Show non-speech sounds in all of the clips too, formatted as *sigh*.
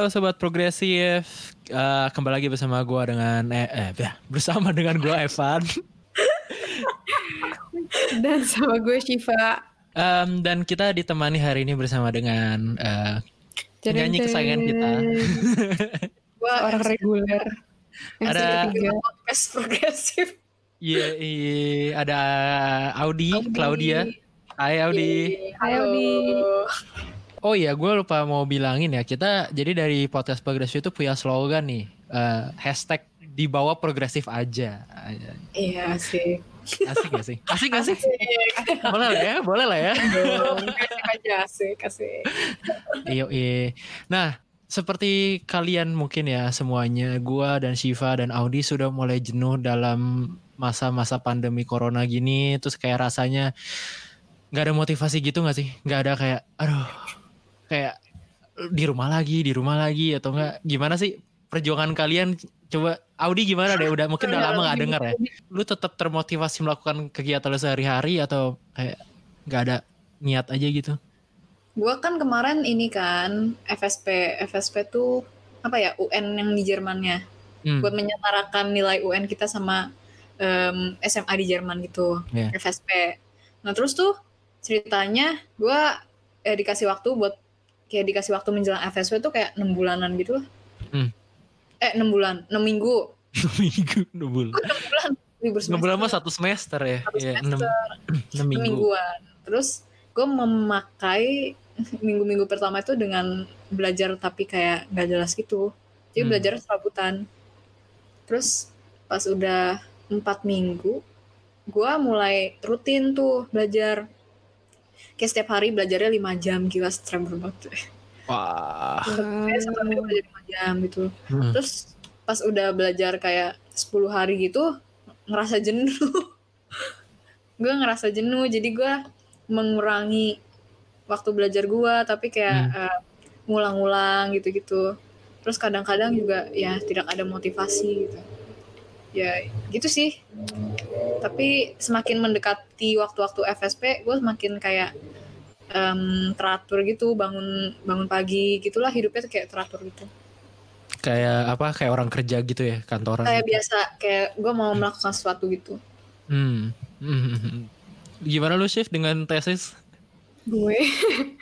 Halo sobat progresif, uh, kembali lagi bersama gua dengan eh, eh bersama dengan gua Evan *laughs* dan sama gue Shiva. Um, dan kita ditemani hari ini bersama dengan uh, penyanyi kesayangan kita. *laughs* Gua orang reguler. Ada podcast progresif. Iya, iya, ada Audi, Audi, Claudia. Hai Audi. Hai Audi. Oh iya, gue lupa mau bilangin ya. Kita jadi dari podcast progresif itu punya slogan nih. Uh, hashtag di bawah progresif aja. Iya sih. Asik gak sih? Asik gak sih? boleh lah ya, boleh lah ya. Asik aja, asik, asik. Iyo, iya. Nah, seperti kalian mungkin ya semuanya, gua dan Shiva dan Audi sudah mulai jenuh dalam masa-masa pandemi corona gini. Terus kayak rasanya nggak ada motivasi gitu gak sih? Nggak ada kayak, aduh, kayak di rumah lagi, di rumah lagi atau enggak? Gimana sih perjuangan kalian coba Audi gimana deh udah mungkin udah lama gak denger ya lu tetap termotivasi melakukan kegiatan lu sehari-hari atau kayak nggak ada niat aja gitu gua kan kemarin ini kan FSP FSP tuh apa ya UN yang di Jermannya hmm. buat menyetarakan nilai UN kita sama um, SMA di Jerman gitu yeah. FSP nah terus tuh ceritanya gua eh, dikasih waktu buat kayak dikasih waktu menjelang FSP tuh kayak enam bulanan gitu loh hmm. Eh enam bulan enam minggu. *laughs* Enam minggu enam bulan. Enam bulan libur enam bulan mah satu semester ya? Satu ya, semester. *clears throat* enam minggu. mingguan. Terus gue memakai *laughs* minggu-minggu pertama itu dengan belajar tapi kayak gak jelas gitu. Jadi hmm. belajar serabutan. Terus pas udah empat minggu gue mulai rutin tuh belajar kayak setiap hari belajarnya lima jam gila stress banget Wah. Sampai belajar 5 jam gitu. Hmm. Terus pas udah belajar kayak 10 hari gitu ngerasa jenuh. *laughs* gue ngerasa jenuh jadi gue mengurangi waktu belajar gue tapi kayak hmm. uh, ngulang-ngulang gitu-gitu. Terus kadang-kadang juga ya tidak ada motivasi gitu. Ya gitu sih. Tapi semakin mendekati waktu-waktu FSP gue semakin kayak um, teratur gitu bangun bangun pagi gitulah hidupnya tuh kayak teratur gitu kayak apa kayak orang kerja gitu ya kantoran kayak gitu. biasa kayak gue mau melakukan sesuatu gitu hmm. hmm. *laughs* gimana lu shift dengan tesis gue *laughs*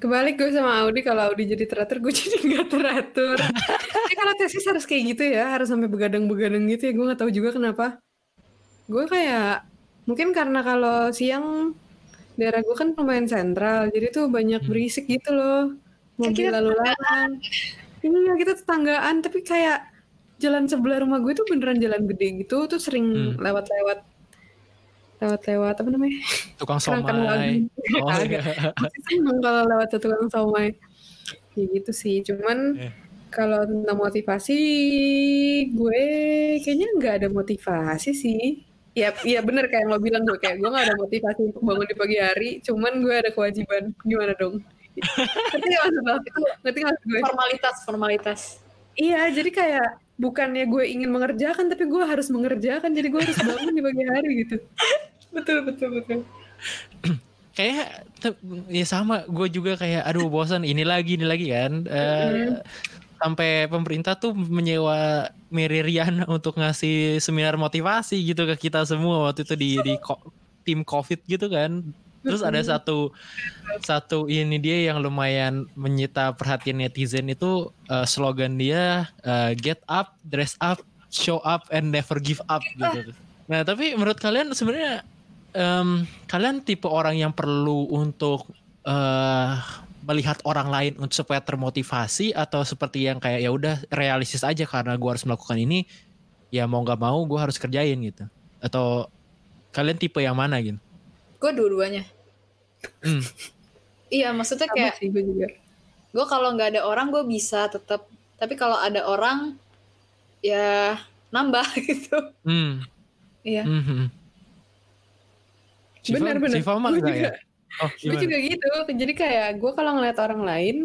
kebalik gue sama Audi kalau Audi jadi teratur gue *laughs* jadi nggak teratur. Tapi kalau tesis harus kayak gitu ya harus sampai begadang-begadang gitu ya gue nggak tahu juga kenapa. Gue kayak mungkin karena kalau siang daerah gue kan lumayan sentral jadi tuh banyak hmm. berisik gitu loh. Mobil lalu lalang ini ya kita tetanggaan tapi kayak jalan sebelah rumah gue tuh beneran jalan gede gitu tuh sering hmm. Lewat-lewat apa namanya tukang somai oh, iya. kalau lewat tukang somai ya gitu sih cuman yeah. kalau tentang motivasi gue kayaknya nggak ada motivasi sih Iya, iya bener kayak yang lo bilang gue kayak gue gak ada motivasi untuk bangun di pagi hari, cuman gue ada kewajiban gimana dong? *laughs* ngerti gak maksud lo? Itu ngerti gak gue? Formalitas, formalitas. Iya, jadi kayak bukannya gue ingin mengerjakan, tapi gue harus mengerjakan, jadi gue harus bangun di pagi hari gitu. *laughs* betul, betul, betul. *clears throat* kayak ya sama gue juga kayak aduh bosan ini lagi ini lagi kan uh, sampai pemerintah tuh menyewa Mary Riana untuk ngasih seminar motivasi gitu ke kita semua waktu itu di di tim COVID gitu kan. Terus ada satu satu ini dia yang lumayan menyita perhatian netizen itu uh, slogan dia uh, get up, dress up, show up and never give up gitu. Nah, tapi menurut kalian sebenarnya um, kalian tipe orang yang perlu untuk uh, melihat orang lain untuk supaya termotivasi atau seperti yang kayak ya udah realistis aja karena gue harus melakukan ini ya mau nggak mau gue harus kerjain gitu atau kalian tipe yang mana gitu? Gue dua-duanya. Hmm. iya maksudnya kayak gue juga. Gue kalau nggak ada orang gue bisa tetap tapi kalau ada orang ya nambah *laughs* gitu. Hmm. Iya. Mm -hmm. Benar benar. Siva mah ya? Oh, gue juga gitu. Jadi kayak gue kalau ngeliat orang lain,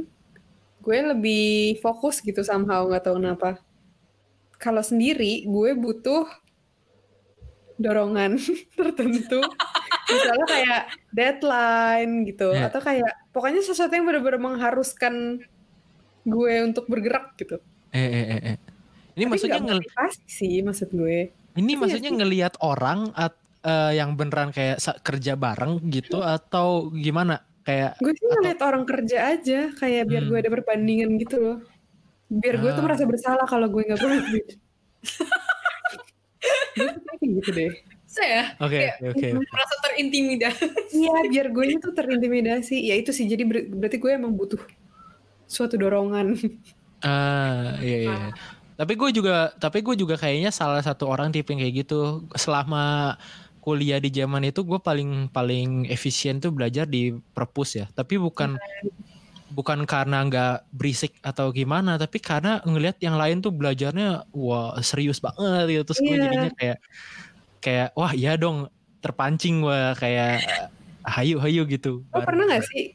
gue lebih fokus gitu somehow nggak tahu kenapa. Kalau sendiri, gue butuh dorongan *laughs* tertentu. Misalnya kayak deadline gitu, yeah. atau kayak pokoknya sesuatu yang benar-benar mengharuskan gue untuk bergerak gitu. Eh, eh, eh, eh. Ini Tapi maksudnya ngel sih maksud gue. ini Iya maksudnya sih. ngelihat orang at, eh, yang beneran kayak kerja bareng gitu atau gimana? Kayak Gue sih Atau- ngeliat orang kerja aja kayak biar Hmm. gue ada perbandingan gitu loh. Biar gue tuh Ah. merasa bersalah kalau gue nggak *laughs* kayak gitu deh. Saya oke Kayak- oke oke. *laughs* merasa terintimidasi. Iya, biar gue itu terintimidasi. Ya itu sih, jadi ber- berarti gue emang butuh suatu dorongan. Ah, iya iya. Tapi gue juga tapi gue juga kayaknya salah satu orang tipe yang kayak gitu. Selama kuliah di zaman itu gue paling paling efisien tuh belajar di perpus ya. Tapi bukan bukan karena nggak berisik atau gimana, tapi karena ngelihat yang lain tuh belajarnya wah serius banget gitu. Terus gue Iya. jadinya kayak kayak wah iya dong terpancing gue kayak hayu hayu gitu. Lo pernah nggak sih?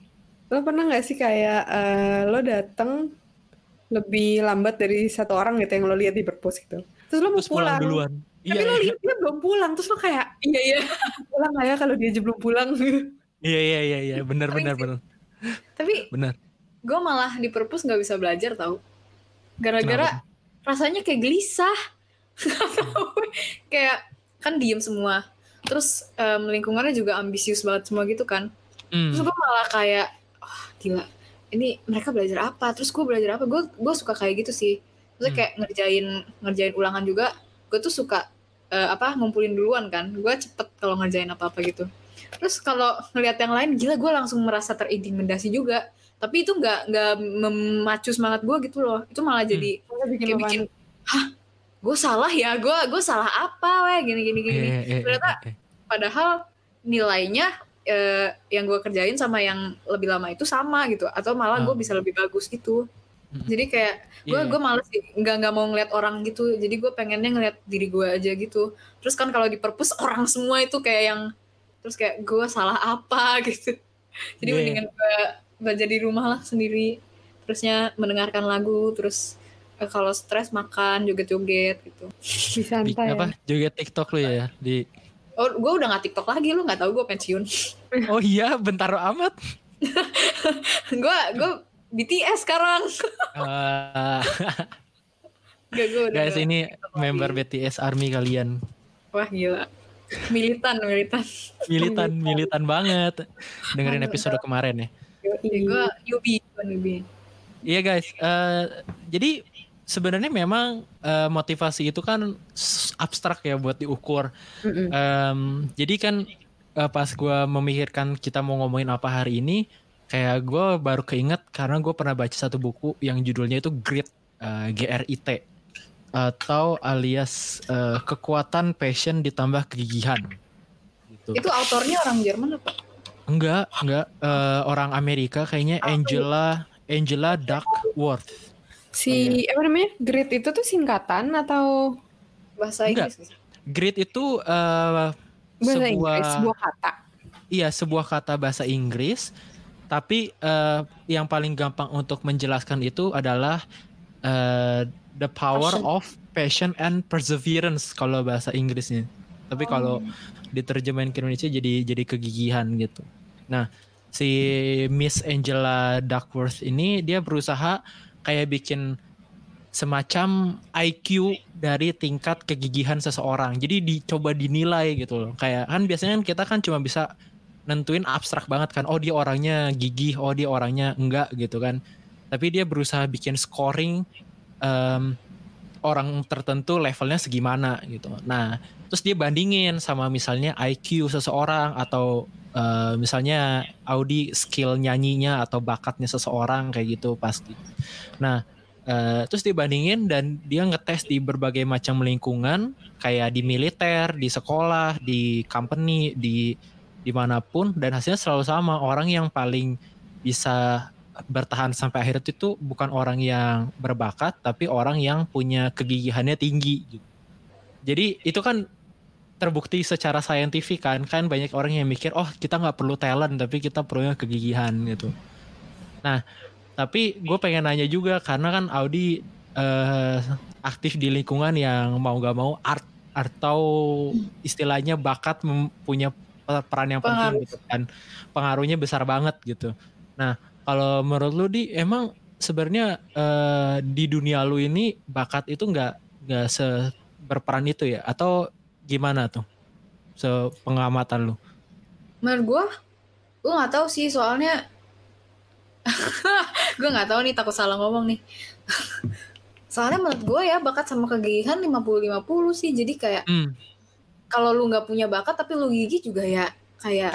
Lo pernah nggak sih kayak eh, lo datang lebih lambat dari satu orang gitu yang lo lihat di perpus gitu. Terus lo mau Terus pulang pulang. duluan. Tapi Iya lo iya lihat dia belum pulang. Terus lo kayak Iya iya. pulang nggak ya kalau dia aja belum pulang? iya iya iya iya benar benar benar Tapi benar. gue malah di perpus nggak bisa belajar tau. Gara-gara rasanya kayak gelisah. *laughs* Kayak kan diem semua. Terus em, lingkungannya juga ambisius banget semua gitu kan. Hmm. Terus gue malah kayak, wah gila. Ini mereka belajar apa? Terus gue belajar apa? Gue gue suka kayak gitu sih. Terus Hmm. kayak ngerjain ngerjain ulangan juga. Gue tuh suka eh, apa ngumpulin duluan kan. Gue cepet kalau ngerjain apa apa gitu. Terus kalau ngelihat yang lain, gila gue langsung merasa terintimidasi juga. Tapi itu nggak nggak memacu semangat gue gitu loh. Itu malah Hmm. jadi bikin kayak bikin, panik. hah, gue salah ya? Gue gue salah apa? Weh gini gini gini. Iya, iya, Ternyata iya, iya. padahal nilainya eh, yang gue kerjain sama yang lebih lama itu sama gitu atau malah gue Oh. bisa lebih bagus gitu jadi kayak gue Iya. gue males sih, nggak nggak mau ngeliat orang gitu jadi gue pengennya ngeliat diri gue aja gitu terus kan kalau di perpus *laughs* orang semua itu kayak yang terus kayak gue salah apa *laughs* gitu jadi Iya. mendingan gue belajar di rumah lah sendiri terusnya mendengarkan lagu terus eh, kalau stres makan joget-joget gitu. Bisa Di- santai. apa? joget TikTok lu ya? Di oh gue udah nggak tiktok lagi lu nggak tahu gue pensiun. Oh iya bentar amat. *laughs* Gue gue BTS sekarang. Eh, Gak gue udah guys ini TikTok lagi. member BTS Army kalian. Wah gila. Militan militan. Militan militan. banget. Dengerin episode kemarin ya. Gue newbie gue newbie Iya guys, eh, jadi sebenarnya memang eh, motivasi itu kan abstrak ya buat diukur. Mm-mm. Em, jadi kan eh, pas gue memikirkan kita mau ngomongin apa hari ini, kayak gue baru keinget karena gue pernah baca satu buku yang judulnya itu Grit, eh, G-R-I-T, atau alias eh, kekuatan passion ditambah kegigihan. Gitu. itu autornya orang Jerman apa Enggak, enggak eh, orang Amerika kayaknya Angela Angela Duckworth. Si apa namanya? Grit itu tuh singkatan atau bahasa Enggak. Inggris Grit itu eh, bahasa sebuah Inggris? Sebuah kata. iya sebuah kata bahasa Inggris, tapi eh, yang paling gampang untuk menjelaskan itu adalah eh, the power Passion. of passion and perseverance kalau bahasa Inggrisnya. Tapi kalau diterjemahin ke Indonesia jadi jadi kegigihan gitu. Nah, si Miss Angela Duckworth ini dia berusaha kayak bikin semacam IQ dari tingkat kegigihan seseorang. Jadi dicoba dinilai gitu loh. Kayak kan biasanya kan kita kan cuma bisa nentuin abstrak banget kan. Oh dia orangnya gigih, oh dia orangnya enggak gitu kan. Tapi dia berusaha bikin scoring em, orang tertentu levelnya segimana gitu. Nah, terus dia bandingin sama misalnya IQ seseorang atau eh, misalnya Audi skill nyanyinya atau bakatnya seseorang kayak gitu pasti. Nah, eh, terus dibandingin dan dia ngetes di berbagai macam lingkungan kayak di militer, di sekolah, di company, di di mana pun dan hasilnya selalu sama orang yang paling bisa bertahan sampai akhir itu bukan orang yang berbakat tapi orang yang punya kegigihannya tinggi. Jadi itu kan terbukti secara saintifik kan kan banyak orang yang mikir oh kita nggak perlu talent tapi kita perlunya kegigihan gitu. Nah tapi gue pengen nanya juga karena kan Audi eh, aktif di lingkungan yang mau gak mau art atau istilahnya bakat mem- punya peran yang penting Pengaruh. gitu kan pengaruhnya besar banget gitu. Nah kalau menurut lu di emang sebenarnya uh, di dunia lu ini bakat itu nggak nggak se berperan itu ya atau gimana tuh sepengamatan lu? Menurut gue, gue nggak tahu sih soalnya *laughs* gue nggak tahu nih takut salah ngomong nih. *laughs* soalnya menurut gue ya bakat sama kegigihan 50-50 sih jadi kayak hmm. kalau lu nggak punya bakat tapi lu gigi juga ya kayak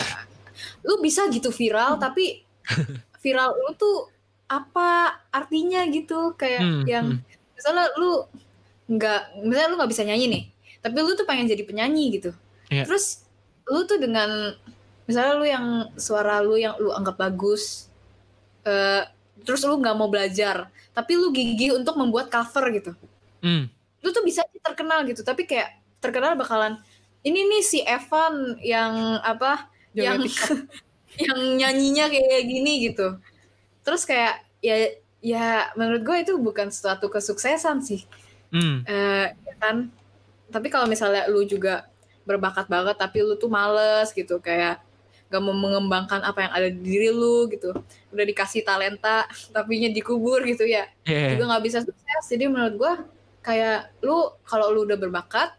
lu bisa gitu viral tapi *laughs* viral lu tuh apa artinya gitu kayak hmm, yang hmm. misalnya lu nggak misalnya lu nggak bisa nyanyi nih tapi lu tuh pengen jadi penyanyi gitu yeah. terus lu tuh dengan misalnya lu yang suara lu yang lu anggap bagus uh, terus lu nggak mau belajar tapi lu gigih untuk membuat cover gitu mm. lu tuh bisa terkenal gitu tapi kayak terkenal bakalan ini nih si Evan yang apa Jangan yang *laughs* yang nyanyinya kayak gini gitu terus kayak ya ya menurut gue itu bukan suatu kesuksesan sih mm. uh, kan tapi kalau misalnya lu juga berbakat banget tapi lu tuh males gitu kayak gak mau mengembangkan apa yang ada di diri lu gitu udah dikasih talenta *laughs* tapi nya dikubur gitu ya yeah. juga nggak bisa sukses jadi menurut gue kayak lu kalau lu udah berbakat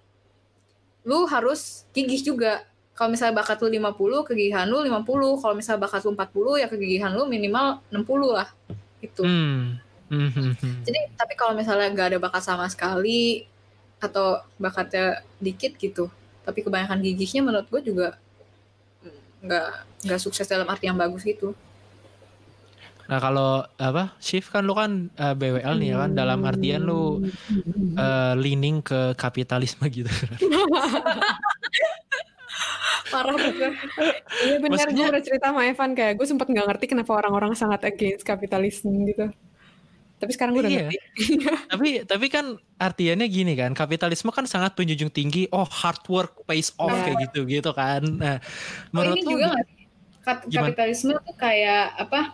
lu harus gigih juga kalau misalnya bakat lu 50, kegigihan lu 50. Kalau misalnya bakat lu 40, ya kegigihan lu minimal 60 lah. Itu. Hmm. Hmm, hmm, hmm. Jadi tapi kalau misalnya gak ada bakat sama sekali atau bakatnya dikit gitu, tapi kebanyakan gigihnya menurut gue juga nggak nggak sukses dalam arti yang bagus gitu. Nah kalau apa shift kan lu kan uh, eh, BWL nih ya kan dalam artian lu uh, leaning ke kapitalisme gitu. *laughs* parah banget iya benar gue udah cerita sama Evan kayak gue sempet nggak ngerti kenapa orang-orang sangat against kapitalisme gitu tapi sekarang gue udah iya. ngerti. *laughs* Tapi tapi kan artiannya gini kan kapitalisme kan sangat penjunjung tinggi oh hard work pays off nah. kayak gitu gitu kan. Nah oh, menurut oh, ini juga gak kapitalisme tuh kayak apa?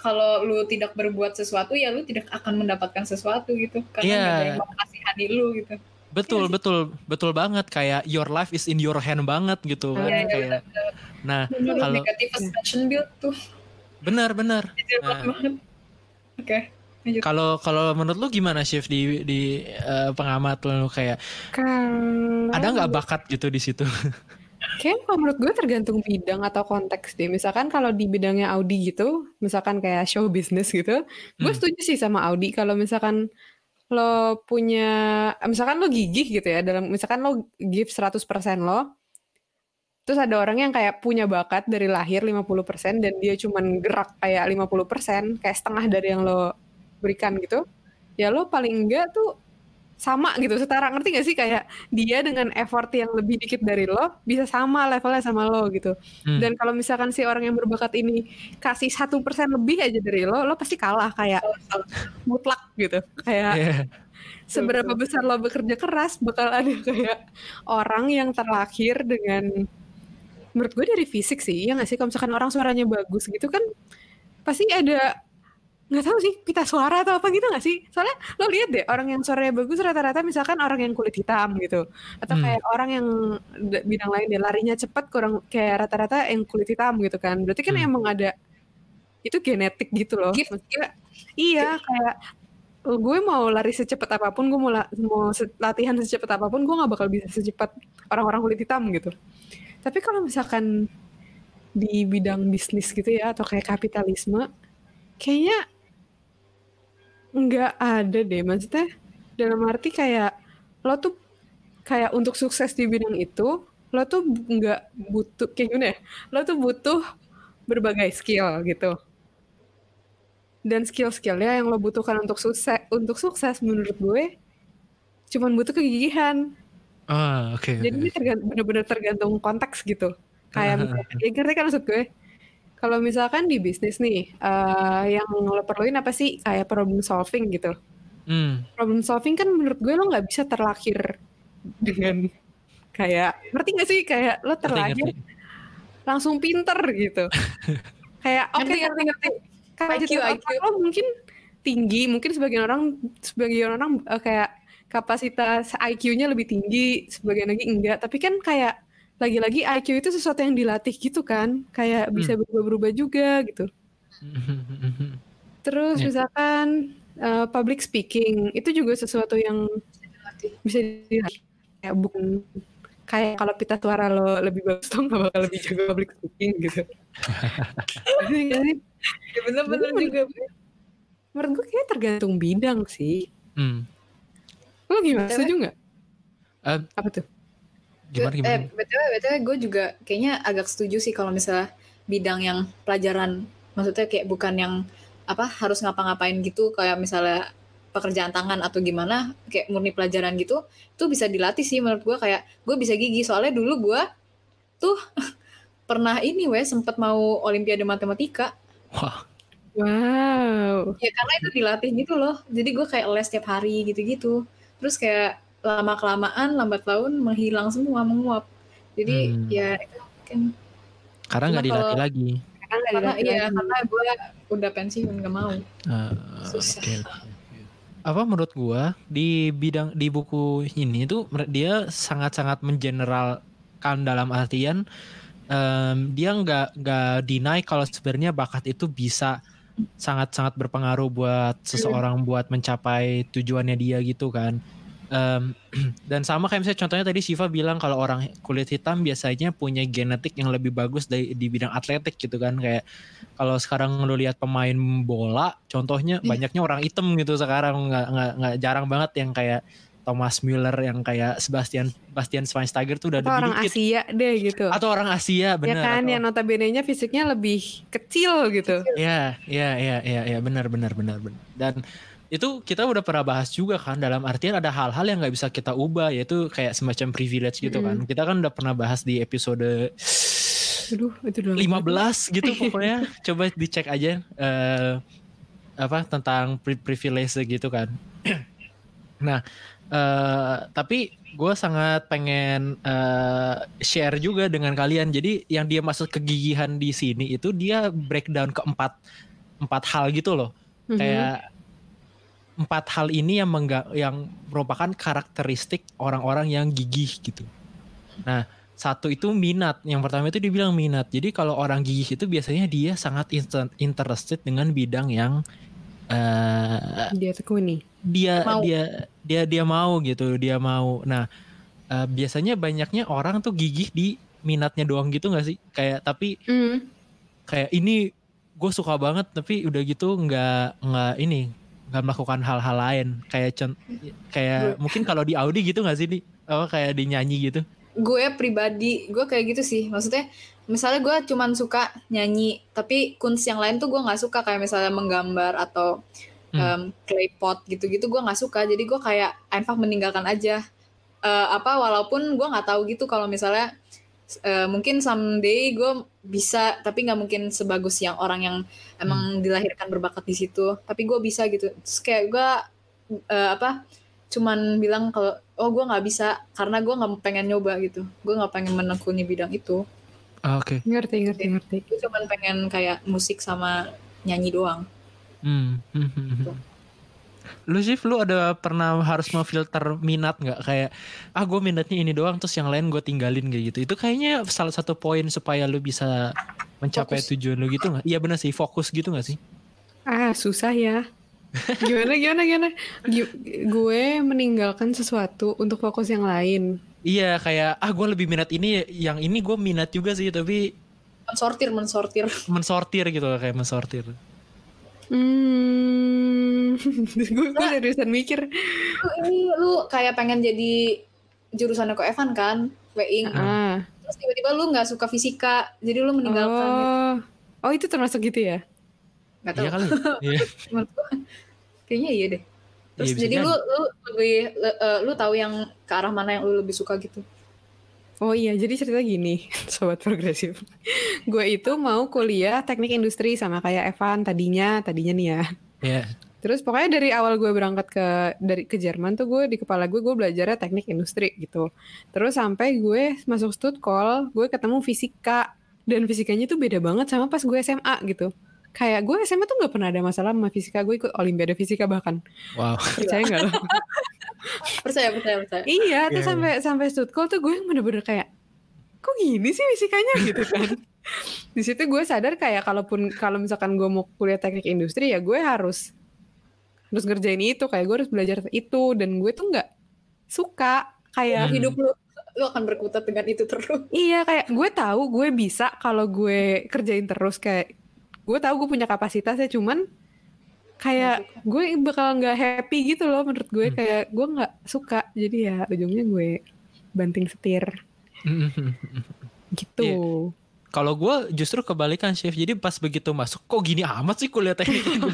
Kalau lu tidak berbuat sesuatu ya lu tidak akan mendapatkan sesuatu gitu. Karena yeah. ada yang mengasihani lu gitu. Betul iya betul betul banget. Kayak your life is in your hand banget gitu kan yeah, kayak yeah, nah kalau negatif build tuh. Benar benar. Nah, oke. okay. Kalau kalau menurut lu gimana shift di di uh, pengamat lu kayak kalau... ada nggak bakat gitu di situ? *laughs* Kayak kalau menurut gue tergantung bidang atau konteks deh. Misalkan kalau di bidangnya Audi gitu, misalkan kayak show business gitu, hmm. gue setuju sih sama Audi. Kalau misalkan lo punya misalkan lo gigih gitu ya dalam misalkan lo give 100% lo terus ada orang yang kayak punya bakat dari lahir 50% dan dia cuman gerak kayak 50% kayak setengah dari yang lo berikan gitu ya lo paling enggak tuh sama gitu setara. Ngerti gak sih? Kayak dia dengan effort yang lebih dikit dari lo bisa sama levelnya sama lo gitu. Hmm. dan kalau misalkan si orang yang berbakat ini kasih satu persen lebih aja dari lo lo pasti kalah. Kayak mutlak gitu. Kayak yeah. seberapa besar lo bekerja keras bakal ada kayak orang yang terlahir dengan menurut gue dari fisik sih ya nggak sih? Kalau misalkan orang suaranya bagus gitu kan pasti ada nggak tahu sih pita suara atau apa gitu nggak sih soalnya lo lihat deh orang yang suaranya bagus rata-rata misalkan orang yang kulit hitam gitu atau hmm. kayak orang yang bidang lain dia larinya cepat kurang kayak rata-rata yang kulit hitam gitu kan berarti kan hmm. emang ada itu genetik gitu loh Gift. Maksudnya, iya kayak gue mau lari secepat apa pun gue mau, la mau latihan secepat apa pun gue nggak bakal bisa secepat orang-orang kulit hitam gitu tapi kalau misalkan di bidang bisnis gitu ya atau kayak kapitalisme kayaknya nggak ada deh maksudnya dalam arti kayak lo tuh kayak untuk sukses di bidang itu lo tuh nggak butuh kayak gimana ya lo tuh butuh berbagai skill gitu. Dan skill-skillnya yang lo butuhkan untuk sukses untuk sukses menurut gue cuman butuh kegigihan. Ah oke okay, jadi okay. ini bener-bener tergantung konteks gitu. Kayak misalnya, ya ngerti kan maksud gue kalau misalkan di bisnis nih, uh, yang lo perluin apa sih? Kayak problem solving gitu. Hmm. Problem solving kan menurut gue lo nggak bisa terlahir dengan kayak ngerti gak sih kayak lo terlahir ngerti, ngerti. langsung pinter gitu. *laughs* kayak oke okay, ngerti ngerti. Kalau IQ, IQ. lo mungkin tinggi, mungkin sebagian orang sebagian orang uh, kayak kapasitas IQ-nya lebih tinggi, sebagian lagi enggak. Tapi kan kayak lagi-lagi IQ itu sesuatu yang dilatih gitu kan kayak hmm. bisa berubah-berubah juga gitu Terus Ya. misalkan eh, public speaking itu juga sesuatu yang bisa dilatih. Kayak bukan kayak kalau pita suara lo lebih bagus tuh nggak bakal lebih jago public speaking gitu. Ya bener-bener Bener. juga. Menurut gue kayak tergantung bidang sih. Hmm. Lo gimana? Setuju nggak? Eh, Apa tuh? Gimana Eh, gimana? btw, btw gue juga kayaknya agak setuju sih kalau misalnya bidang yang pelajaran, maksudnya kayak bukan yang apa harus ngapa-ngapain gitu, kayak misalnya pekerjaan tangan atau gimana, kayak murni pelajaran gitu, itu bisa dilatih sih menurut gue. Kayak gue bisa gigi soalnya dulu gue tuh *laughs* pernah ini weh sempet mau olimpiade matematika. Wah, Wow. ya karena itu dilatih gitu loh. Jadi gue kayak les tiap hari gitu-gitu. Terus kayak lama kelamaan lambat laun menghilang semua menguap jadi Hmm. ya itu mungkin karena nggak dilatih kalau- lagi. Karena nggak karena dilatih iya lagi. karena gue udah pensiun gak mau Eh, Susah. oke, oke. Apa menurut gua di bidang di buku ini tuh mer- dia sangat-sangat mengeneralkan dalam artian em, dia nggak nggak deny kalau sebenarnya bakat itu bisa sangat-sangat berpengaruh buat seseorang buat mencapai tujuannya dia gitu kan. Em, *clears throat* dan sama kayak misalnya contohnya tadi Siva bilang kalau orang kulit hitam biasanya punya genetik yang lebih bagus dari di bidang atletik gitu kan kayak kalau sekarang lu lihat pemain bola contohnya Iya. banyaknya orang hitam gitu sekarang nggak nggak nggak jarang banget yang kayak Thomas Müller yang kayak Sebastian Bastian Schweinsteiger tuh udah Atau orang lebih dikit Asia deh gitu. atau orang Asia ya bener kan atau- yang notabene-nya fisiknya lebih kecil gitu. Ya, ya, ya, ya, ya, benar, benar, benar, benar. Dan itu kita udah pernah bahas juga kan dalam artian ada hal-hal yang nggak bisa kita ubah yaitu kayak semacam privilege gitu kan. Kita kan udah pernah bahas di episode Aduh, itu udah 15 gitu pokoknya. Coba dicek aja eh apa tentang pri- privilege gitu kan. *clears throat* nah, eh tapi gue sangat pengen eh, share juga dengan kalian. Jadi yang dia masuk kegigihan di sini itu dia breakdown ke empat empat hal gitu loh. Mhm. Kayak empat hal ini yang mengga- yang merupakan karakteristik orang-orang yang gigih gitu. Nah, satu itu minat. Yang pertama itu dibilang minat. Jadi kalau orang gigih itu biasanya dia sangat inter- interested dengan bidang yang eh, dia tekuni. dia Mau. dia dia dia mau gitu dia mau nah eh, biasanya banyaknya orang tuh gigih di minatnya doang gitu nggak sih kayak tapi Hmm. kayak ini gue suka banget tapi udah gitu nggak nggak ini nggak melakukan hal-hal lain. Kayak kayak mungkin kalau di Audi gitu nggak sih di? Apa kayak di nyanyi gitu? Gue pribadi gue kayak gitu sih. Maksudnya misalnya gue cuman suka nyanyi tapi kunst yang lain tuh gue nggak suka. Kayak misalnya menggambar atau Hmm. em, clay pot gitu-gitu gue nggak suka. Jadi gue kayak einfach meninggalkan aja. Eh, apa walaupun gue nggak tahu gitu kalau misalnya eh, mungkin someday gue bisa tapi nggak mungkin sebagus yang orang yang emang dilahirkan berbakat di situ. Tapi gue bisa gitu. Terus kayak gue eh, apa cuman bilang kalau oh gue nggak bisa karena gue nggak pengen nyoba gitu. Gue nggak pengen menekuni bidang itu. Ah, oke. Ngerti, ngerti, ngerti. gue cuman pengen kayak musik sama nyanyi doang. Hmm, hmm, hmm, hmm. Lu sih, lu ada pernah harus memfilter minat nggak kayak ah gue minatnya ini doang terus yang lain gue tinggalin kayak gitu. Itu kayaknya salah satu poin supaya lu bisa mencapai Fokus. tujuan lu gitu nggak? Iya benar sih, fokus gitu nggak sih? Ah, susah ya. Gimana, gimana, gimana? Gi- Gue meninggalkan sesuatu untuk fokus yang lain. Iya kayak ah gue lebih minat ini, yang ini gue minat juga sih tapi mensortir mensortir mensortir gitu kayak mensortir. Hmm, *laughs* gue gue seriusan mikir. lu ini lu kayak pengen jadi jurusannya kok Evan kan Weing Ah, terus tiba-tiba lu nggak suka fisika jadi lu meninggalkan gitu. oh, oh itu termasuk gitu ya? nggak tahu *laughs* Iya kali. Iya. kayaknya iya deh terus Iya, jadi lu lu lebih le- eh, lu tahu yang ke arah mana yang lu lebih suka gitu Oh iya, jadi cerita gini, *laughs* sobat progresif. gue itu mau kuliah teknik industri sama kayak Evan tadinya, tadinya nih ya. Iya. Terus pokoknya dari awal gue berangkat ke dari ke Jerman tuh gue di kepala gue gue belajarnya teknik industri gitu. Terus sampai gue masuk Stutkol, gue ketemu fisika dan fisikanya tuh beda banget sama pas gue SMA gitu. Kayak gue SMA tuh nggak pernah ada masalah sama fisika, gue ikut olimpiade fisika bahkan. Wow. Percaya nggak lo? *laughs* percaya percaya percaya. Iya, terus Iya, sampai sampai Stutkol tuh gue yang bener-bener kayak kok gini sih fisikanya? Gitu kan. *laughs* di situ gue sadar kayak kalaupun kalau misalkan gue mau kuliah teknik industri ya gue harus harus ngerjain itu. Kayak gue harus belajar itu. Dan gue tuh nggak suka kayak hmm. hidup lu lu akan berkutat dengan itu terus. Iya kayak gue tahu gue bisa kalau gue kerjain terus. Kayak gue tahu gue punya kapasitas ya cuman kayak gue bakal nggak happy gitu loh menurut gue hmm. kayak gue nggak suka jadi ya ujungnya gue banting setir *laughs* gitu yeah. Kalau gue justru kebalikan chef. Jadi pas begitu masuk, kok gini amat sih kuliah teknik *laughs* *laughs*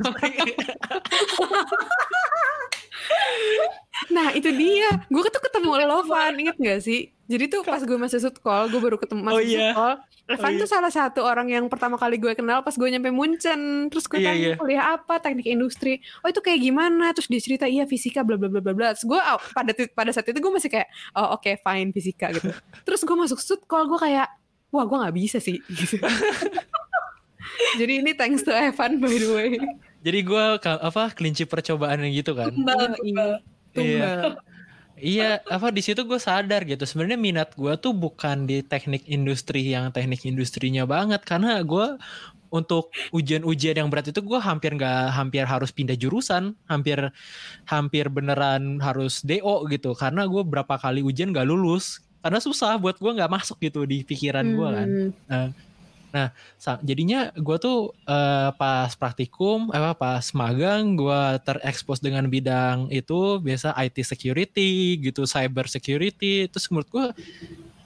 nah itu dia. Gue tuh ketemu Lovan, inget gak sih? Jadi tuh pas gue masuk sutkol, gue baru ketemu masuk oh, iya. sutkol. Evan oh, iya. tuh salah satu orang yang pertama kali gue kenal pas gue nyampe Munchen. Terus gue iya, tanya iya. kuliah apa, teknik industri. Oh itu kayak gimana? Terus dia cerita iya fisika bla bla bla bla bla. Terus gue oh, pada pada saat itu gue masih kayak oh oke okay, fine fisika gitu. Terus gue masuk sutkol gue kayak wah gue nggak bisa sih *laughs* gitu. jadi ini thanks to Evan by the way jadi gue apa kelinci percobaan gitu kan? Tumbal, tumbal. iya. Iya. Apa di situ gue sadar gitu. Sebenarnya minat gue tuh bukan di teknik industri yang teknik industrinya banget. Karena gue untuk ujian-ujian yang berat itu gue hampir nggak hampir harus pindah jurusan. Hampir hampir beneran harus do gitu. Karena gue berapa kali ujian gak lulus. Karena susah buat gue nggak masuk gitu di pikiran gue kan. Uh, nah jadinya gue tuh uh, pas praktikum apa pas magang gue terekspos dengan bidang itu biasa IT security gitu cyber security. Terus menurut gue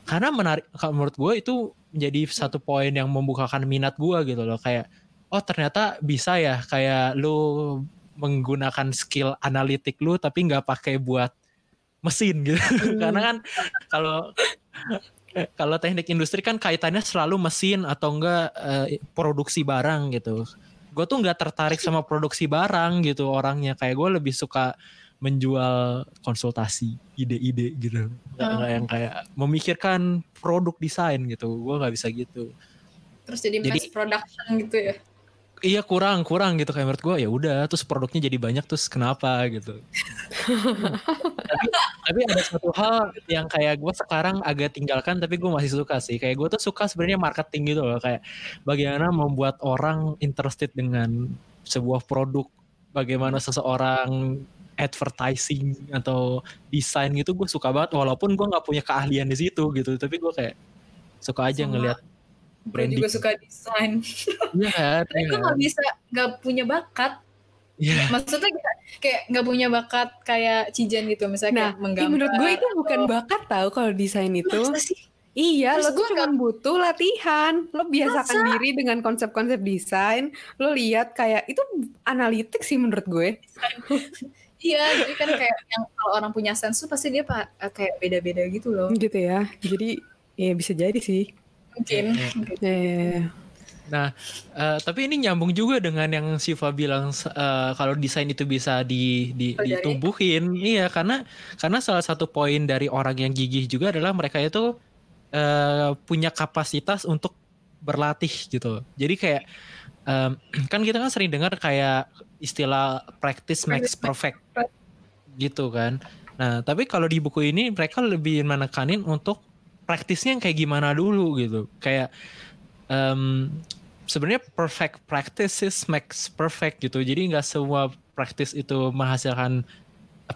karena menarik menurut gue itu menjadi satu poin yang membukakan minat gue gitu loh. Kayak oh ternyata bisa ya kayak lu menggunakan skill analitik lu tapi nggak pakai buat mesin gitu. Hmm. *laughs* karena kan kalau kalau teknik industri kan kaitannya selalu mesin atau enggak uh, produksi barang gitu. Gue tuh nggak tertarik sama produksi barang gitu orangnya. Kayak gue lebih suka menjual konsultasi ide-ide gitu. Nggak hmm. yang kayak memikirkan produk desain gitu. Gue nggak bisa gitu. Terus jadi, jadi mass production gitu ya iya kurang kurang gitu kayak menurut gue ya udah terus produknya jadi banyak terus kenapa gitu. *laughs* Tapi, tapi ada satu hal yang kayak gue sekarang agak tinggalkan tapi gue masih suka sih. Kayak gue tuh suka sebenarnya marketing gitu loh kayak bagaimana membuat orang interested dengan sebuah produk bagaimana seseorang advertising atau desain gitu gue suka banget. Walaupun gue nggak punya keahlian di situ gitu tapi gue kayak suka aja Sama. ngelihat branding. Gue juga suka desain. *laughs* Iya. Tapi gue gak bisa, gak punya bakat. Yeah. Maksudnya kayak gak punya bakat kayak Cijen gitu misalnya nah, kayak menggambar. menurut gue itu bukan bakat tau kalau desain itu. Iya, Terus lo tuh cuma butuh latihan. Lo biasakan Masa? diri dengan konsep-konsep desain. Lo lihat kayak itu analitik sih menurut gue. *laughs* iya, jadi kan kayak yang kalau orang punya sense tuh pasti dia kayak beda-beda gitu loh. Gitu ya. Jadi ya bisa jadi sih mungkin. Yeah. Nah, uh, tapi ini nyambung juga dengan yang Siva bilang uh, kalau desain itu bisa di, di oh, ditumbuhin. Iya, karena karena salah satu poin dari orang yang gigih juga adalah mereka itu uh, punya kapasitas untuk berlatih gitu. Jadi kayak um, *clears throat* kan kita kan sering dengar kayak istilah practice makes perfect gitu kan. Nah, tapi kalau di buku ini mereka lebih menekanin untuk praktisnya kayak gimana dulu gitu. Kayak um, sebenarnya perfect practices makes perfect gitu. Jadi nggak semua praktis itu menghasilkan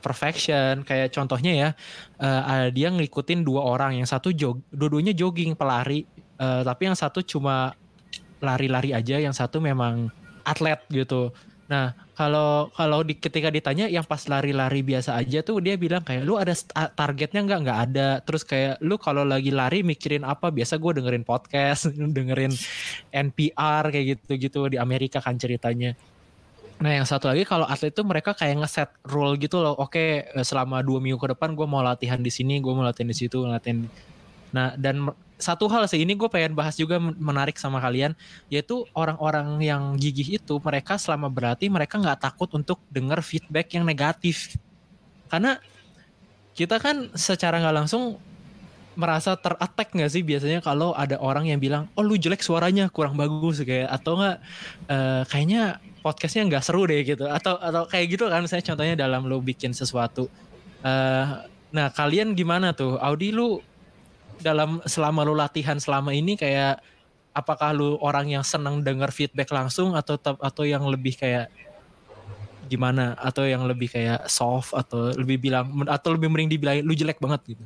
perfection. Kayak contohnya ya uh, dia ngikutin dua orang. Yang satu jog dua-duanya jogging pelari. Uh, tapi yang satu cuma lari-lari aja. Yang satu memang atlet gitu Nah, kalau kalau di, ketika ditanya yang pas lari-lari biasa aja tuh dia bilang kayak lu ada targetnya nggak nggak ada. Terus kayak lu kalau lagi lari mikirin apa? Biasa gue dengerin podcast, *laughs* dengerin NPR kayak gitu-gitu di Amerika kan ceritanya. Nah yang satu lagi kalau atlet itu mereka kayak ngeset rule gitu loh. Oke selama dua minggu ke depan gue mau latihan di sini, gue mau latihan di situ, latihan. Nah dan satu hal sih ini gue pengen bahas juga menarik sama kalian yaitu orang-orang yang gigih itu mereka selama berarti mereka nggak takut untuk dengar feedback yang negatif. Karena kita kan secara nggak langsung merasa terattack nggak sih biasanya kalau ada orang yang bilang oh lu jelek suaranya kurang bagus kayak atau nggak uh, kayaknya podcastnya nggak seru deh gitu. Atau atau kayak gitu kan misalnya contohnya dalam lu bikin sesuatu. Uh, nah kalian gimana tuh? Audi lu dalam selama lu latihan selama ini kayak apakah lu orang yang senang dengar feedback langsung atau atau yang lebih kayak gimana? Atau yang lebih kayak soft atau lebih bilang atau lebih mending dibilang lu jelek banget gitu?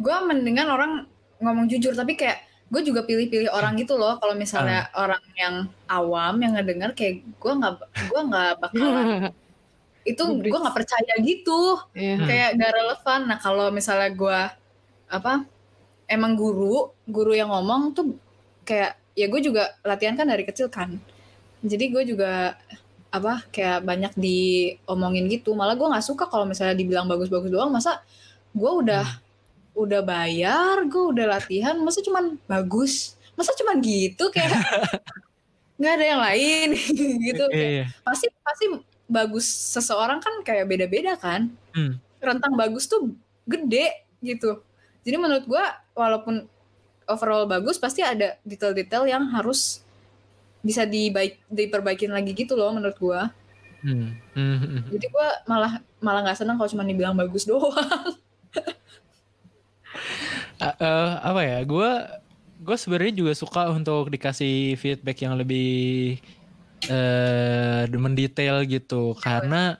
Gue mendingan orang ngomong jujur tapi kayak gue juga pilih-pilih orang gitu loh. Kalau misalnya uh. orang yang awam yang ngedenger kayak gue nggak gue nggak bakalan *laughs* itu gue nggak percaya gitu. Yeah. kayak gak relevan. Nah kalau misalnya gue apa emang guru guru yang ngomong tuh kayak ya gue juga latihan kan dari kecil kan. Jadi gue juga apa kayak banyak diomongin gitu. Malah gue nggak suka kalau misalnya dibilang bagus-bagus doang. Masa gue udah hmm. udah bayar gue udah latihan masa cuman bagus? Masa cuman gitu kayak? *laughs* Nggak ada yang lain *laughs* gitu. Kayak, iya. pasti pasti bagus seseorang kan kayak beda-beda kan. Hmm. rentang bagus tuh gede gitu. Jadi menurut gue walaupun overall bagus pasti ada detail-detail yang harus bisa dibaik diperbaikin lagi gitu loh menurut gua. Hmm. Hmm. hmm. Jadi gua malah malah nggak senang kalau cuma dibilang bagus *laughs* doang. uh, uh, apa ya? Gua gue sebenarnya juga suka untuk dikasih feedback yang lebih uh, mendetail gitu karena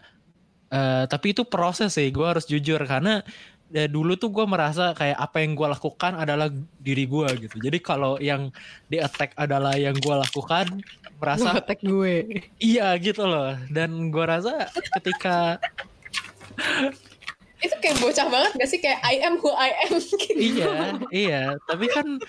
uh, tapi itu proses sih gue harus jujur karena ya dulu tuh gue merasa kayak apa yang gue lakukan adalah diri gue gitu. Jadi kalau yang di attack adalah yang gue lakukan merasa gua attack gue. Iya gitu loh. Dan gue rasa ketika itu kayak bocah banget gak sih? Kayak I am who I am. Gitu. iya iya. Tapi kan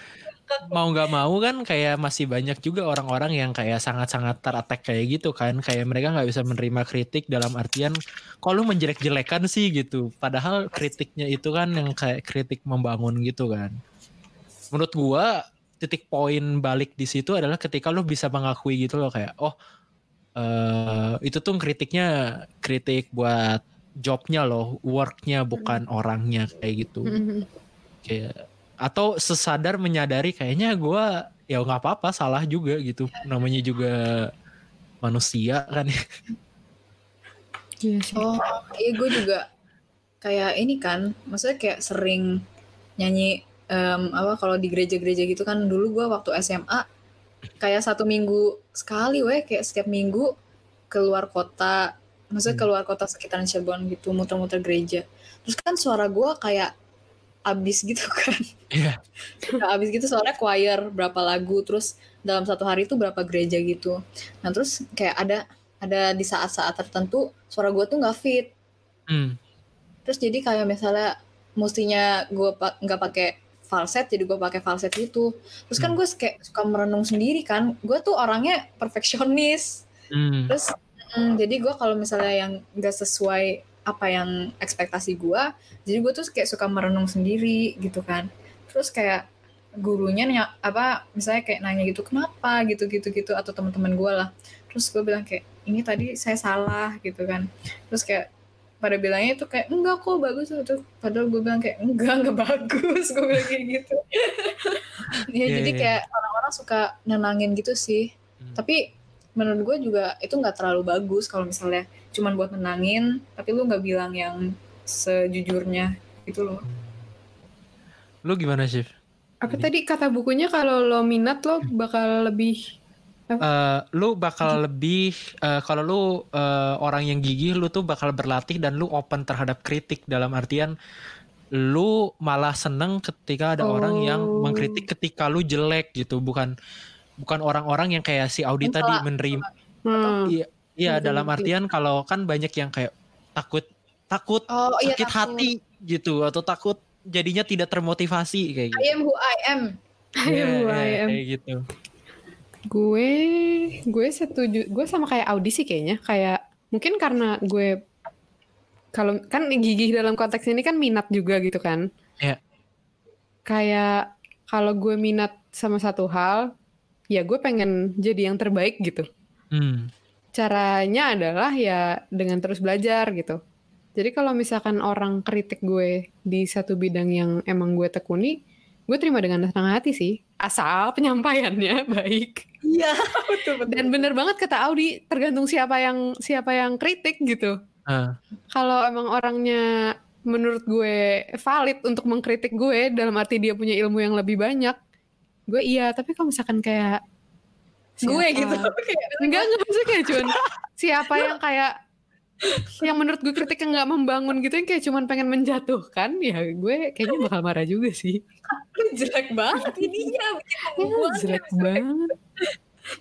mau nggak mau kan kayak masih banyak juga orang-orang yang kayak sangat-sangat terattack kayak gitu kan. Kayak mereka nggak bisa menerima kritik dalam artian kok lu menjelek-jelekan sih? gitu. Padahal kritiknya itu kan yang kayak kritik membangun gitu kan. Menurut gua titik poin balik di situ adalah ketika lu bisa mengakui gitu loh kayak oh uh, itu tuh kritiknya kritik buat jobnya loh worknya bukan orangnya kayak gitu. Mm-hmm. kayak atau sesadar menyadari kayaknya gue ya nggak apa-apa salah juga gitu. Namanya juga manusia kan ya. Oh iya gue juga kayak ini kan maksudnya kayak sering nyanyi um, apa kalau di gereja-gereja gitu kan dulu gue waktu SMA kayak satu minggu sekali weh kayak setiap minggu keluar kota maksudnya hmm. keluar kota sekitaran Cirebon gitu muter-muter gereja. Terus kan suara gue kayak abis gitu *laughs* kan. Iya. Yeah. abis gitu soalnya choir berapa lagu terus dalam satu hari itu berapa gereja gitu. Nah terus kayak ada ada di saat-saat tertentu suara gue tuh nggak fit. Mm. Terus jadi kayak misalnya mestinya gue nggak pakai falset jadi gue pakai falset itu. Terus kan mm. gue kayak suka merenung sendiri kan. Gue tuh orangnya *laughs* perfeksionis. Mm. Terus mm, jadi gue kalau misalnya yang nggak sesuai apa yang ekspektasi gue jadi gue tuh kayak suka merenung sendiri gitu kan. Terus kayak gurunya nanya apa misalnya kayak nanya gitu kenapa? gitu gitu gitu atau teman-teman gue lah. Terus gue bilang kayak ini tadi saya salah gitu kan. Terus kayak pada bilangnya itu kayak enggak kok bagus itu padahal gue bilang kayak enggak enggak bagus. Gue bilang kayak gitu. *laughs* Ya yeah, jadi yeah. kayak orang-orang suka nenangin gitu sih. Hmm. tapi menurut gue juga itu nggak terlalu bagus kalau misalnya cuman buat menangin tapi lu nggak bilang yang sejujurnya itu loh lu gimana sih apa tadi kata bukunya kalau lo minat lo bakal lebih Uh, lu bakal lebih uh, kalau lu uh, orang yang gigih lu tuh bakal berlatih dan lu open terhadap kritik dalam artian lu malah seneng ketika ada oh. orang yang oh. mengkritik ketika lu jelek gitu bukan bukan orang-orang yang kayak si Audi tadi menerima hmm. iya Iya, dalam artian kalau kan banyak yang kayak takut takut oh, iya, sakit takut. hati gitu atau takut jadinya tidak termotivasi kayak gitu. I am who I am. *laughs* I am who I am. Kayak gitu. Gue gue setuju. Gue sama kayak audisi kayaknya. Kayak mungkin karena gue kalau kan gigih dalam konteks ini kan minat juga gitu kan. Iya. Kayak kalau gue minat sama satu hal, ya gue pengen jadi yang terbaik gitu. Hmm caranya adalah ya dengan terus belajar gitu. Jadi kalau misalkan orang kritik gue di satu bidang yang emang gue tekuni, gue terima dengan senang hati sih. Asal penyampaiannya *laughs* baik. Iya, betul betul. Dan bener banget kata Audi, tergantung siapa yang siapa yang kritik gitu. Uh. Kalau emang orangnya menurut gue valid untuk mengkritik gue dalam arti dia punya ilmu yang lebih banyak, gue iya tapi kalau misalkan kayak gue gitu Kayak, enggak enggak maksudnya kayak cuman siapa yang kayak yang menurut gue kritiknya nggak membangun gitu yang kayak cuman pengen menjatuhkan ya gue kayaknya bakal marah juga sih. Jelek banget ininya ya, pembunuhan jelek banget.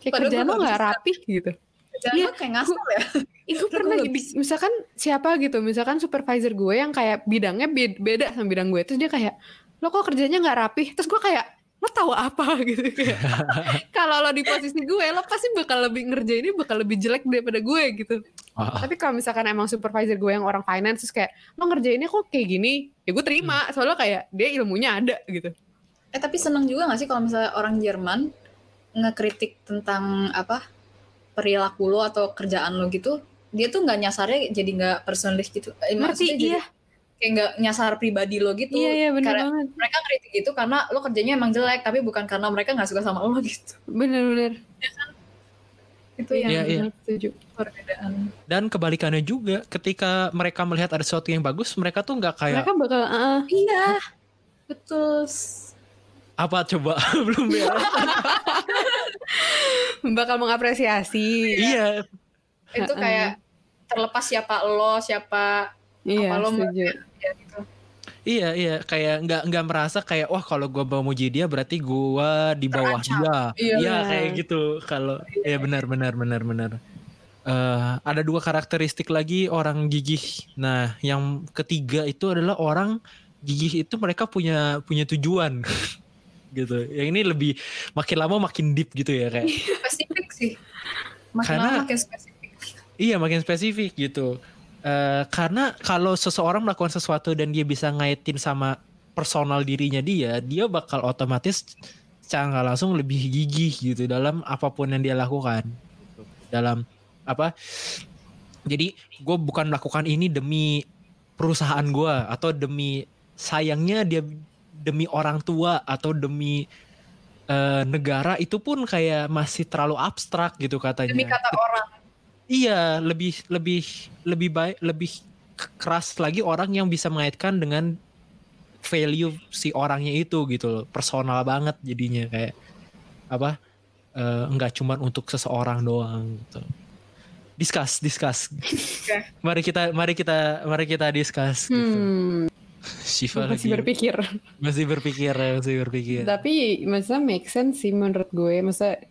Kayak Padahal kerjaan lo nggak rapi gitu. Iya, kayak ngasal ya. Terus pernah di- misalkan siapa gitu misalkan supervisor gue yang kayak bidangnya bed- beda sama bidang gue terus dia kayak lo kok kerjanya nggak rapi terus gue kayak lo tahu apa? *laughs* Gitu kayak. *laughs* Kalau lo di posisi gue lo pasti bakal lebih ngerjainnya bakal lebih jelek daripada gue gitu. Tapi kalau misalkan emang supervisor gue yang orang finance terus kayak lo ngerjainnya kok kayak gini? Ya gue terima soalnya kayak dia ilmunya ada gitu. Eh tapi seneng juga gak sih kalau misalnya orang Jerman ngekritik tentang apa perilaku lo atau kerjaan lo gitu dia tuh nggak nyasarnya jadi nggak personalis gitu. Eh, ngerti maksudnya jadi iya kayak nggak nyasar pribadi lo gitu. Iya iya bener Karena banget. mereka kritik gitu karena lo kerjanya emang jelek tapi bukan karena mereka nggak suka sama lo *laughs* gitu. Bener bener. Itu yang Iya, iya. setuju. Perbedaan. Dan kebalikannya juga ketika mereka melihat ada sesuatu yang bagus mereka tuh nggak kayak mereka bakal ah, iya betul. Apa coba? *laughs* Belum beres *laughs* bakal mengapresiasi. Iya. Itu kayak terlepas siapa lo siapa iya Apa lo setuju ya gitu Iya iya kayak nggak nggak merasa kayak wah kalau gua mau muji dia berarti gua di bawah Terancam. dia. Iya. Iya kayak gitu kalau ya benar benar benar benar. Eh, ada dua karakteristik lagi orang gigih. Nah yang ketiga itu adalah orang gigih itu mereka punya punya tujuan *laughs* gitu. Yang ini lebih makin lama makin deep gitu ya kayak. spesifik sih makin Karena- lama makin spesifik Iya makin spesifik gitu. Eh, karena kalau seseorang melakukan sesuatu dan dia bisa ngaitin sama personal dirinya dia, dia bakal otomatis secara langsung lebih gigih gitu dalam apa pun yang dia lakukan. Dalam apa? Jadi gue bukan melakukan ini demi perusahaan gue atau demi sayangnya dia demi orang tua atau demi eh, negara itu pun kayak masih terlalu abstrak gitu katanya. demi kata orang Iya, lebih lebih lebih baik lebih keras lagi orang yang bisa mengaitkan dengan value si orangnya itu gitu loh. Personal banget jadinya kayak apa? eh, enggak cuma untuk seseorang doang gitu. Discuss, discuss. mari kita mari kita mari kita discuss gitu. hmm Shiva masih lagi berpikir masih berpikir masih berpikir. tapi maksudnya make sense sih menurut gue masa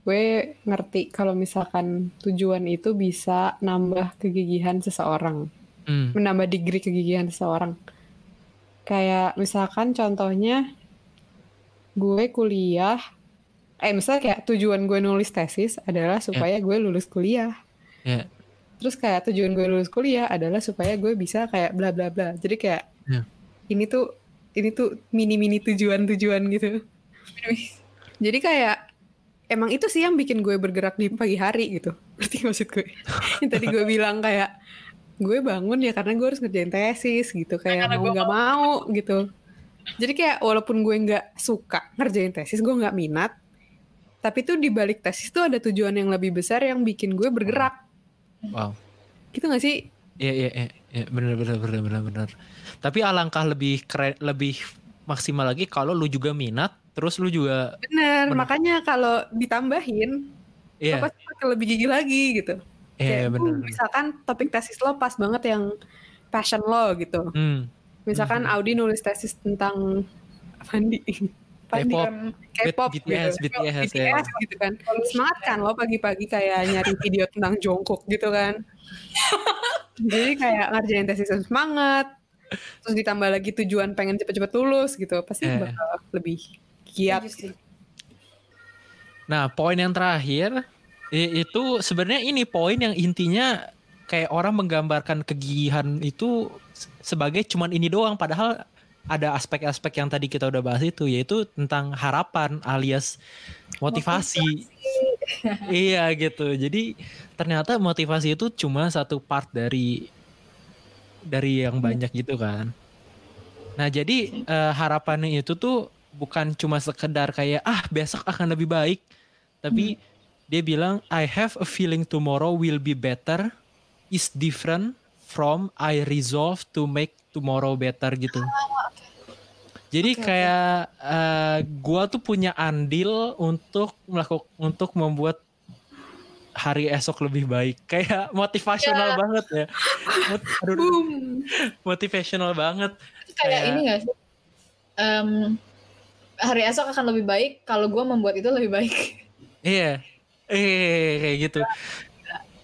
gue ngerti kalau misalkan tujuan itu bisa nambah kegigihan seseorang. Hmm, menambah degree kegigihan seseorang. Kayak misalkan contohnya gue kuliah eh misalnya kayak tujuan gue nulis tesis adalah supaya gue lulus kuliah. Ya. terus kayak tujuan gue lulus kuliah adalah supaya gue bisa kayak bla bla bla. Jadi kayak Ya. ini tuh ini tuh mini mini tujuan tujuan gitu jadi kayak emang itu sih yang bikin gue bergerak di pagi hari gitu. *laughs* Berarti maksud gue? Yang tadi gue bilang kayak gue bangun ya karena gue harus ngerjain tesis gitu. Kayak Karena mau gue nggak mau gitu. Jadi kayak walaupun gue nggak suka ngerjain tesis gue nggak minat tapi tuh di balik tesis tuh ada tujuan yang lebih besar yang bikin gue bergerak. Wow. gitu gak sih? Iya iya iya ya, benar benar benar benar benar. Tapi alangkah lebih keren lebih maksimal lagi kalau lu juga minat, terus lu juga bener Bener. makanya kalau ditambahin lo iya pasti bakal lebih gigi lagi gitu iya Kayak, benar. "Uh, misalkan topik tesis lo pas banget yang passion lo gitu Hmm. misalkan Mhm. Audi nulis tesis tentang Pandi *laughs* K-pop. kan K-pop BTS, gitu. BTS, ya. BTS gitu kan semangat kan lo pagi-pagi kayak nyari video tentang Jungkook gitu kan *laughs* jadi kayak ngerjain tesis semangat terus ditambah lagi tujuan pengen cepet-cepet lulus gitu pasti Eh. bakal lebih Setuju sih. Nah, poin yang terakhir itu sebenarnya ini poin yang intinya kayak orang menggambarkan kegigihan itu sebagai cuman ini doang padahal ada aspek-aspek yang tadi kita udah bahas itu yaitu tentang harapan alias motivasi. iya gitu. Jadi ternyata motivasi itu cuma satu part dari dari yang banyak gitu kan. Nah, jadi eh, harapannya itu tuh bukan cuma sekedar kayak ah besok akan lebih baik, tapi dia bilang I have a feeling tomorrow will be better is different from I resolve to make tomorrow better gitu. Jadi Oke, oke. kayak eh, gua tuh punya andil untuk melakukan untuk membuat hari esok lebih baik. *laughs* Kayak motivasional Ya. banget ya. Mot- Boom. motivational banget. Itu kayak Kayak- ini gak sih? Em, hari esok akan lebih baik kalau gue membuat itu lebih baik. Iya. Eh kayak gitu.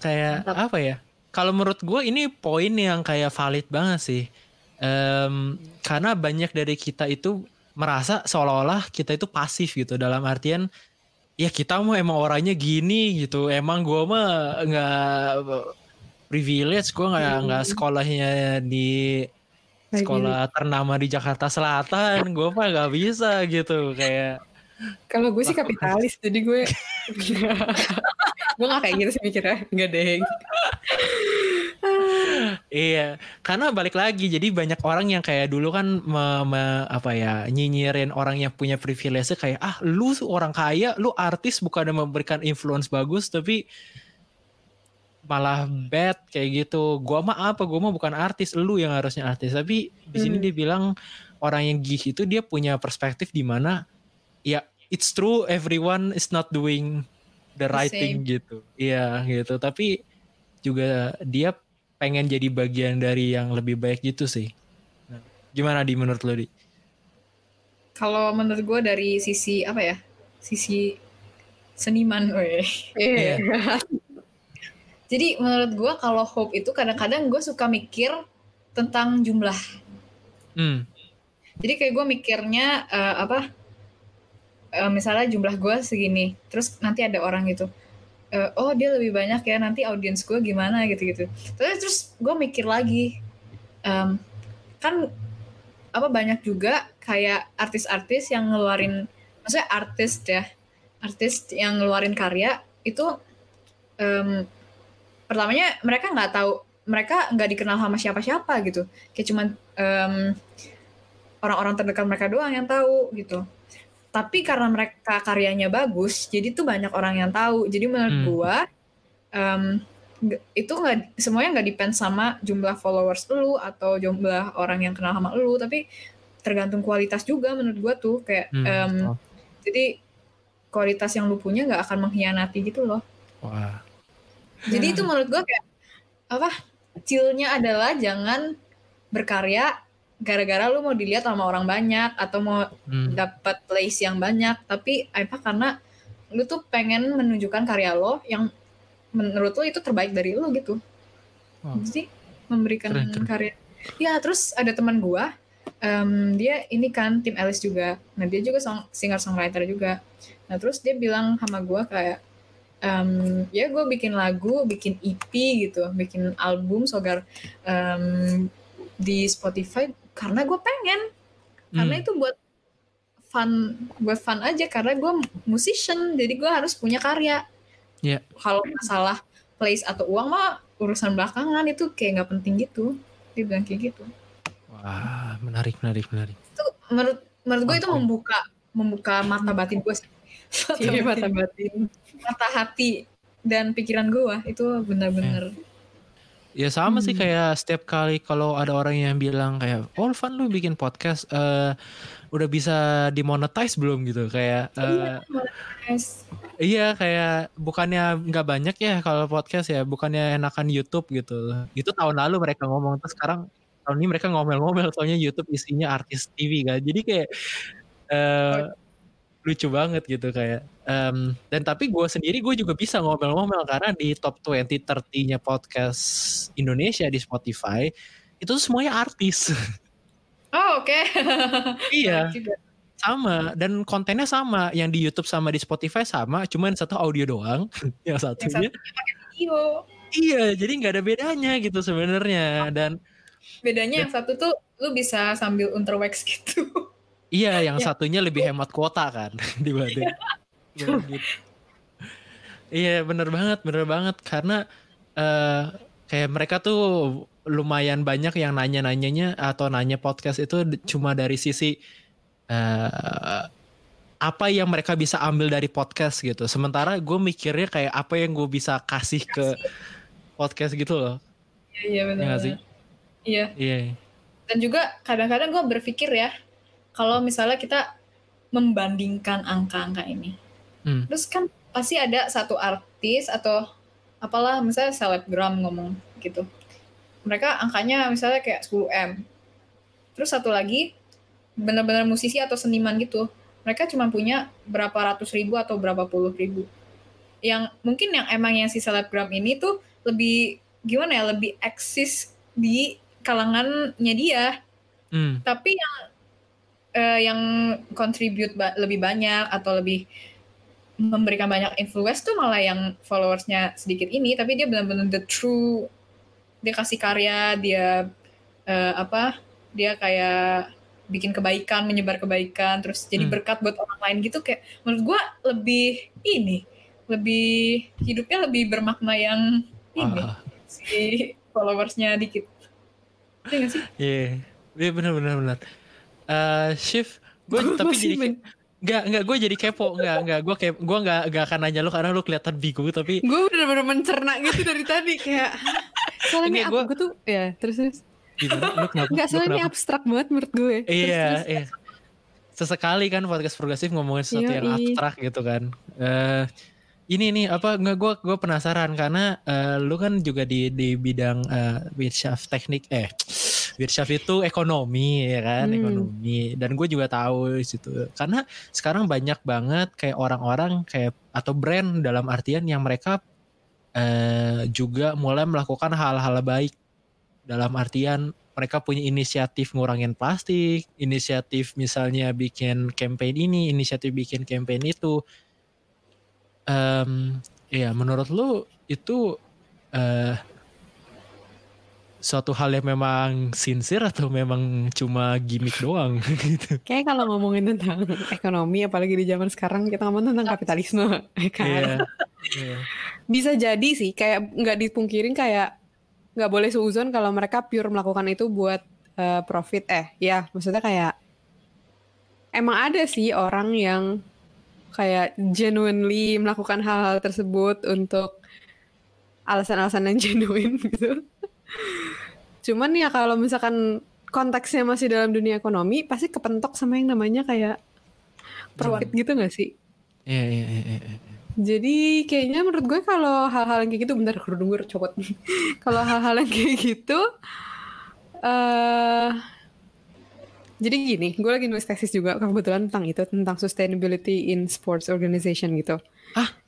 Kayak Mantap. apa ya? Kalau menurut gue ini poin yang kayak valid banget sih. Em, karena banyak dari kita itu merasa seolah-olah kita itu pasif gitu dalam artian ya kita mah emang orangnya gini gitu. Emang gue mah nggak privilege, gue nggak nggak sekolahnya di sekolah ternama di Jakarta Selatan. Gue mah nggak bisa gitu kayak Kalau gue sih kapitalis, jadi gue *laughs* gue gak kayak gitu sih mikirnya. Enggak deh. Iya, karena balik lagi jadi banyak orang yang kayak dulu kan me- me- apa ya nyinyirin orang yang punya privilege kayak ah lu orang kaya, lu artis bukan memberikan influence bagus tapi malah bad kayak gitu. Gua mah apa? Gua mah bukan artis, lu yang harusnya artis. Tapi di sini Hmm. dia bilang orang yang gih itu dia punya perspektif di mana ya it's true everyone is not doing the The right thing gitu. Iya gitu. Tapi juga dia pengen jadi bagian dari yang lebih baik gitu sih. Nah, gimana di menurut lo di? Kalau menurut gue dari sisi apa ya? Sisi seniman, weh. Iya. Jadi menurut gue kalau hope itu kadang-kadang gue suka mikir tentang jumlah. Hmm, Jadi kayak gue mikirnya eh, apa? eh, misalnya jumlah gue segini, terus nanti ada orang gitu. eh, oh dia lebih banyak ya nanti audiens gue gimana gitu-gitu. Terus terus gue mikir lagi, em, kan apa banyak juga kayak artis-artis yang ngeluarin, maksudnya artis ya, artis yang ngeluarin karya itu em, pertamanya mereka nggak tahu, mereka nggak dikenal sama siapa-siapa gitu, kayak cuman em, orang-orang terdekat mereka doang yang tahu gitu. Tapi karena mereka karyanya bagus, jadi tuh banyak orang yang tahu. Jadi menurut Hmm. gua nggak- itu nggak semuanya nggak depend sama jumlah followers lu atau jumlah orang yang kenal sama lu, tapi tergantung kualitas juga menurut gua tuh kayak hmm, em, betul. jadi kualitas yang lu punya nggak akan mengkhianati gitu loh. Wah, Jadi itu menurut gua kayak apa? Chillnya adalah jangan berkarya gara-gara lu mau dilihat sama orang banyak atau mau hmm, dapat place yang banyak tapi apa karena lu tuh pengen menunjukkan karya lo yang menurut lo itu terbaik dari lo gitu Wow. jadi memberikan Keren, keren. karya ya terus ada teman gua em, dia ini kan tim Alice juga nah dia juga song, singer songwriter juga nah terus dia bilang sama gua kayak em, ya gue bikin lagu bikin EP gitu bikin album sogar em, di Spotify karena gue pengen. Karena hmm, itu buat fun buat fun aja karena gue musician jadi gue harus punya karya. Iya. kalau masalah place atau uang mah urusan belakangan itu kayak nggak penting gitu. Dia bilang kayak gitu. Wah, menarik, menarik, menarik. itu menurut menurut gue itu membuka membuka mata batin gue sih. *laughs* Mata, Iya, mata batin. Mata hati dan pikiran gue itu benar-benar Ya sama sih Hmm. kayak setiap kali kalau ada orang yang bilang kayak, oh lu bikin podcast, eh udah bisa dimonetize belum gitu kayak. eh, Yes. Iya kayak bukannya nggak banyak ya kalau podcast ya bukannya enakan YouTube gitu. Itu tahun lalu mereka ngomong terus sekarang tahun ini mereka ngomel-ngomel soalnya YouTube isinya artis TV kan. Jadi kayak eh lucu banget gitu kayak. Em, dan tapi gue sendiri gue juga bisa ngomel-ngomel karena di top 20 30-nya podcast Indonesia di Spotify itu semuanya artis. oh oke. *laughs* Iya, Juga. sama dan kontennya sama. Yang di YouTube sama di Spotify sama cuman satu audio doang *laughs* yang yang satunya. satunya pakai video. Iya jadi nggak ada bedanya gitu sebenarnya dan bedanya yang satu tuh lu bisa sambil unterwax gitu *laughs* iya yang Ya. satunya lebih hemat kuota kan *laughs* dibanding *laughs* gitu. iya bener banget bener banget karena eh kayak mereka tuh lumayan banyak yang nanya-nanyanya atau nanya podcast itu cuma dari sisi eh apa yang mereka bisa ambil dari podcast gitu. Sementara gue mikirnya kayak apa yang gue bisa kasih ke podcast gitu loh. iya iya Iya benar sih? iya Iya. dan juga kadang-kadang gue berpikir ya kalau misalnya kita membandingkan angka-angka ini. Hmm. Terus kan pasti ada satu artis atau apalah misalnya selebgram ngomong gitu. Mereka angkanya misalnya kayak 10 M. Terus satu lagi benar-benar musisi atau seniman gitu. Mereka cuma punya berapa ratus ribu atau berapa puluh ribu. Yang mungkin yang emang yang si selebgram ini tuh lebih gimana ya lebih eksis di kalangannya dia. Hmm. Tapi yang eh, yang contribute ba- lebih banyak atau lebih memberikan banyak influence tuh malah yang followersnya sedikit ini tapi dia benar-benar the true dia kasih karya dia eh, apa dia kayak bikin kebaikan menyebar kebaikan terus jadi Hmm. berkat buat orang lain gitu kayak menurut gua lebih ini lebih hidupnya lebih bermakna yang ini Wah. si followersnya dikit Iya sih? Iya, iya benar benar benar. Eh shift, gue tapi jadi men- nggak nggak gue jadi kepo nggak nggak gue kayak gue nggak nggak akan nanya lu karena lu kelihatan bingung tapi gue bener-bener mencerna gitu dari tadi kayak soalnya Enggak, gue tuh ya terus terus gimana lu kenapa? nggak Lu soalnya ini abstrak banget menurut gue Terus, Iya, terus. iya. Sesekali kan podcast progresif ngomongin sesuatu yang abstrak gitu kan. Eh ini nih apa nggak gue gue penasaran karena eh, lu kan juga di di bidang Wirtschaft teknik eh Wirtschaft itu ekonomi ya kan Hmm. ekonomi dan gue juga tahu di situ karena sekarang banyak banget kayak orang-orang kayak atau brand dalam artian yang mereka eh, juga mulai melakukan hal-hal baik dalam artian mereka punya inisiatif ngurangin plastik, inisiatif misalnya bikin campaign ini, inisiatif bikin campaign itu. Em, ya menurut lu itu eh suatu hal yang memang sincere atau memang cuma gimmick doang *laughs* gitu? kayak kalau ngomongin tentang ekonomi apalagi di zaman sekarang kita ngomong tentang kapitalisme *laughs* ya kan Iya. Iya. bisa jadi sih kayak nggak dipungkirin kayak nggak boleh seuzon kalau mereka pure melakukan itu buat eh, profit eh ya maksudnya kayak emang ada sih orang yang kayak genuinely melakukan hal-hal tersebut untuk alasan-alasan yang *laughs* genuine gitu cuman ya kalau misalkan konteksnya masih dalam dunia ekonomi pasti kepentok sama yang namanya kayak profit gitu nggak sih Iya, iya, iya, iya. jadi kayaknya menurut gue kalau hal-hal yang kayak gitu bentar kerudung gue copot. *laughs* kalau hal-hal yang kayak gitu eh jadi gini, gue lagi nulis tesis juga kebetulan tentang itu tentang sustainability in sports organization gitu.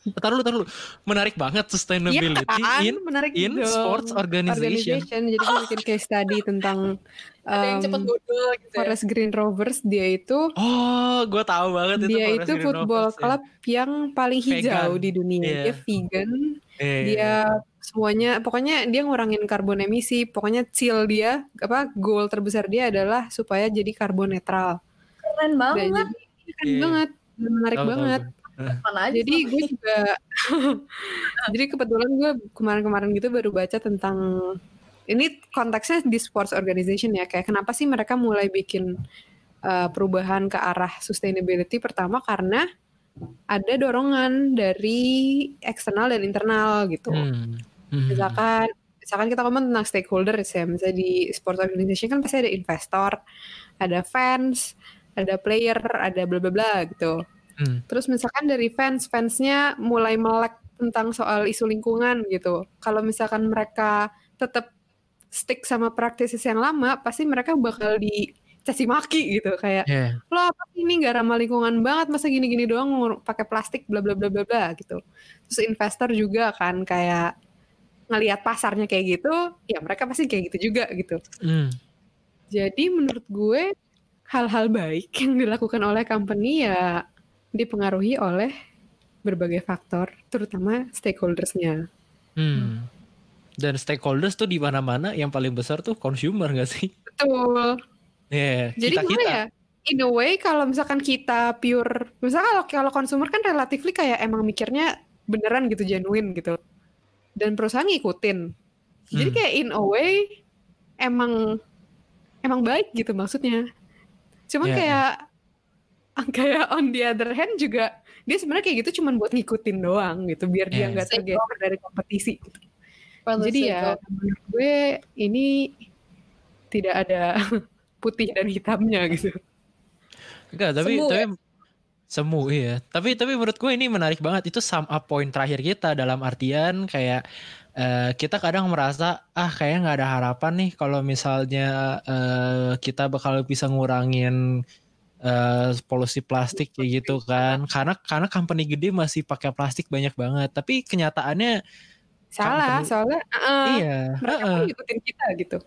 Taruh lu, taruh lu. Menarik banget sustainability kan? in menarik in dong. sports organization. Jadi gue bikin case study tentang Ada yang um, cepet bodoh gitu ya. Forest Green Rovers. Dia itu Oh, gue tahu banget itu. dia Forest itu Green football Rovers, ya. club yang paling hijau Vegan. di dunia. Iya. Dia vegan. Iya, dia semuanya pokoknya dia ngurangin karbon emisi pokoknya chill dia apa goal terbesar dia adalah supaya jadi karbon netral Keren Dan banget. jadi keren Iya. banget menarik tahu, banget tahu. Mana aja jadi gue juga *laughs* jadi kebetulan gue kemarin-kemarin gitu baru baca tentang ini konteksnya di sports organization ya kayak kenapa sih mereka mulai bikin uh, perubahan ke arah sustainability pertama karena ada dorongan dari eksternal dan internal gitu Hmm. Hmm. misalkan misalkan kita ngomong tentang stakeholders ya misalnya di sports organization kan pasti ada investor ada fans ada player ada bla bla bla gitu Hmm. terus misalkan dari fans fansnya mulai melek tentang soal isu lingkungan gitu kalau misalkan mereka tetap stick sama praktisis yang lama pasti mereka bakal dicaci maki gitu kayak Iya. lo apa ini nggak ramah lingkungan banget masa gini-gini doang pakai plastik bla bla bla bla bla gitu terus investor juga kan kayak ngelihat pasarnya kayak gitu ya mereka pasti kayak gitu juga gitu Hmm. jadi menurut gue hal-hal baik yang dilakukan oleh company ya dipengaruhi oleh berbagai faktor terutama stakeholdersnya Hmm. Dan stakeholders tuh di mana-mana yang paling besar tuh consumer gak sih? betul Iya, Jadi kita kita. ya? In a way kalau misalkan kita pure, misalkan kalau kalau consumer kan relatively kayak emang mikirnya beneran gitu genuine gitu. Dan perusahaan ngikutin. Jadi Hmm. kayak in a way emang emang baik gitu maksudnya. Cuman Iya, kayak *laughs* kayak on the other hand juga dia sebenarnya kayak gitu cuman buat ngikutin doang gitu biar dia Iya. nggak tergeser dari kompetisi. gitu. Jadi ya menurut gue ini tidak ada *laughs* putih dan hitamnya gitu. Enggak, tapi Semu tapi ya? semu iya. Tapi tapi menurut gue ini menarik banget. Itu sum up point terakhir kita dalam artian kayak eh, kita kadang merasa ah kayaknya nggak ada harapan nih kalau misalnya eh, kita bakal bisa ngurangin eh, polusi plastik kayak gitu kan. Karena karena company gede masih pakai plastik banyak banget. Tapi kenyataannya Salah, Company- soalnya uh, iya, mereka heeh. kan ngikutin kita gitu.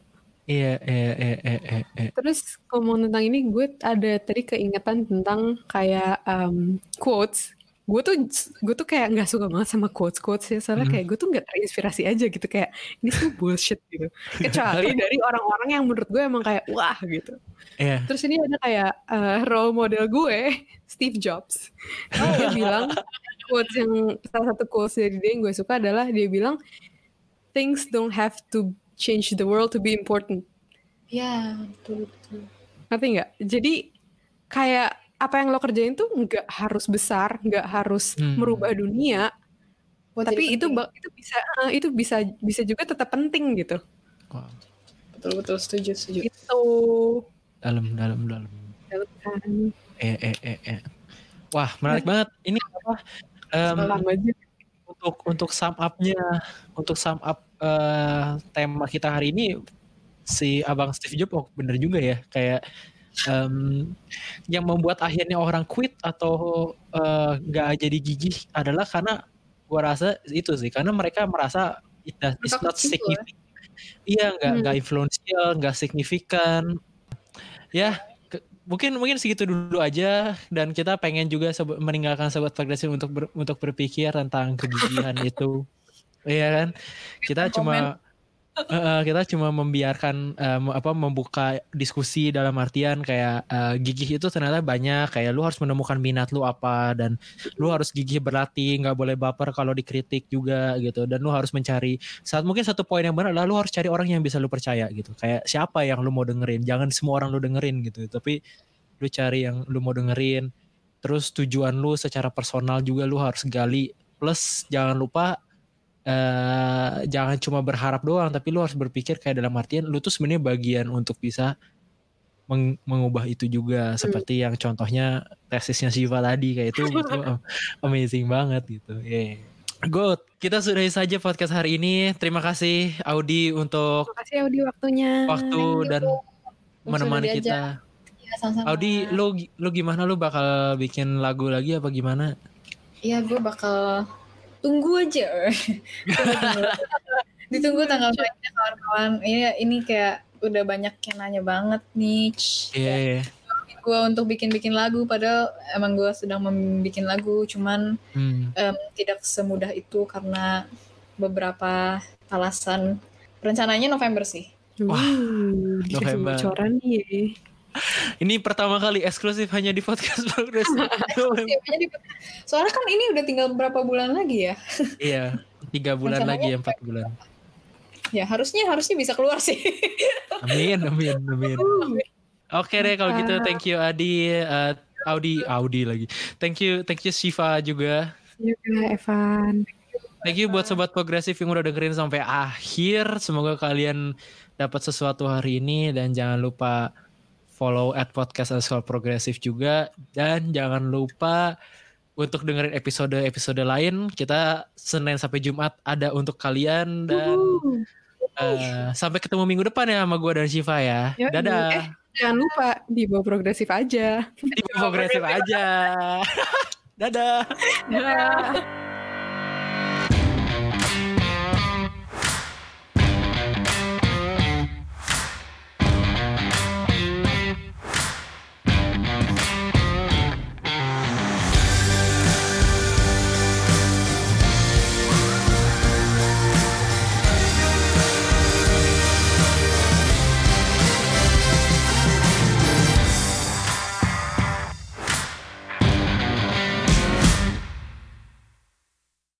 iya, iya, iya, iya, iya, iya. Terus ngomong tentang ini, gue ada tadi keingetan tentang kayak um, quotes. Gue tuh gue tuh kayak nggak suka banget sama quotes quotes ya, soalnya Hmm. kayak gue tuh nggak terinspirasi aja gitu kayak ini semua bullshit gitu. Kecuali *laughs* dari orang-orang yang menurut gue emang kayak wah gitu. Iya. Terus ini ada kayak uh, role model gue, Steve Jobs. Dia bilang quotes yang salah satu quotes dari dia yang gue suka adalah dia bilang things don't have to change the world to be important. Ya, betul betul. Ngerti nggak? Jadi kayak apa yang lo kerjain tuh nggak harus besar, nggak harus Hmm. merubah dunia, Buat tapi itu itu bisa eh, itu bisa bisa juga tetap penting gitu. Wah, betul betul setuju setuju. Itu dalam dalam dalam. kan Eh, eh, eh, eh. Wah, menarik banget. Ini apa? aja. untuk untuk sum up-nya, untuk sum up eh, tema kita hari ini si Abang Steve Jobs oh, bener juga ya, kayak em, yang membuat akhirnya orang quit atau eh, nggak jadi gigih adalah karena gua rasa itu sih, karena mereka merasa it does- it's not ya. significant. Iya, nggak Hmm. nggak influential, nggak signifikan. Ya, ke- mungkin mungkin segitu dulu aja dan kita pengen juga sobat- meninggalkan sobat progresif untuk ber- untuk berpikir tentang kegigihan *laughs* itu. Iya kan? Kita cuma eh, kita cuma membiarkan me- apa membuka diskusi dalam artian kayak eh, gigih itu ternyata banyak kayak lu harus menemukan minat lu apa dan lu harus gigih berlatih nggak boleh baper kalau dikritik juga gitu dan lu harus mencari saat mungkin satu poin yang benar adalah lu harus cari orang yang bisa lu percaya gitu. Kayak siapa yang lu mau dengerin? Jangan semua orang lu dengerin gitu tapi lu cari yang lu mau dengerin. Terus tujuan lu secara personal juga lu harus gali. Plus jangan lupa eh jangan cuma berharap doang tapi lu harus berpikir kayak dalam artian lu tuh sebenarnya bagian untuk bisa meng- mengubah itu juga seperti yang contohnya tesisnya Siva tadi kayak itu itu am- *laughs* amazing banget gitu. Yeah. Good. Kita sudahi saja podcast hari ini. Terima kasih Audi untuk Makasih ya Audi waktunya. waktu dan menemani kita. Ya, sama-sama. Audi, lu lu gimana? Lu bakal bikin lagu lagi apa gimana? Iya, gue bakal tunggu aja. *laughs* Tunggu. Ditunggu tanggal mainnya kawan-kawan. Ini ini kayak udah banyak yang nanya banget nih. Iya. iya. Gue untuk bikin-bikin lagu, padahal emang gue sedang membuat lagu, cuman Hmm. em, tidak semudah itu karena beberapa alasan. Rencananya November sih. Wah, November. bocoran nih. Ini pertama kali eksklusif hanya di podcast progres. *laughs* Soalnya kan ini udah tinggal berapa bulan lagi ya? iya, tiga bulan Rencananya lagi ya, empat bulan. Ya harusnya harusnya bisa keluar sih. Amin, amin, amin. Oke deh kalau gitu, thank you Adi, eh, Audi, Audi lagi. Thank you, thank you Shiva juga. Juga Evan. Thank you buat sobat progresif yang udah dengerin sampai akhir. Semoga kalian dapat sesuatu hari ini dan jangan lupa follow at podcast underscore progresif juga dan jangan lupa untuk dengerin episode-episode lain kita Senin sampai Jumat ada untuk kalian dan eh, sampai ketemu minggu depan ya sama gue dan Shiva ya. Yoi. Dadah. Eh, jangan lupa di bawah progresif aja. Di progresif aja. *laughs* Dadah. Dadah.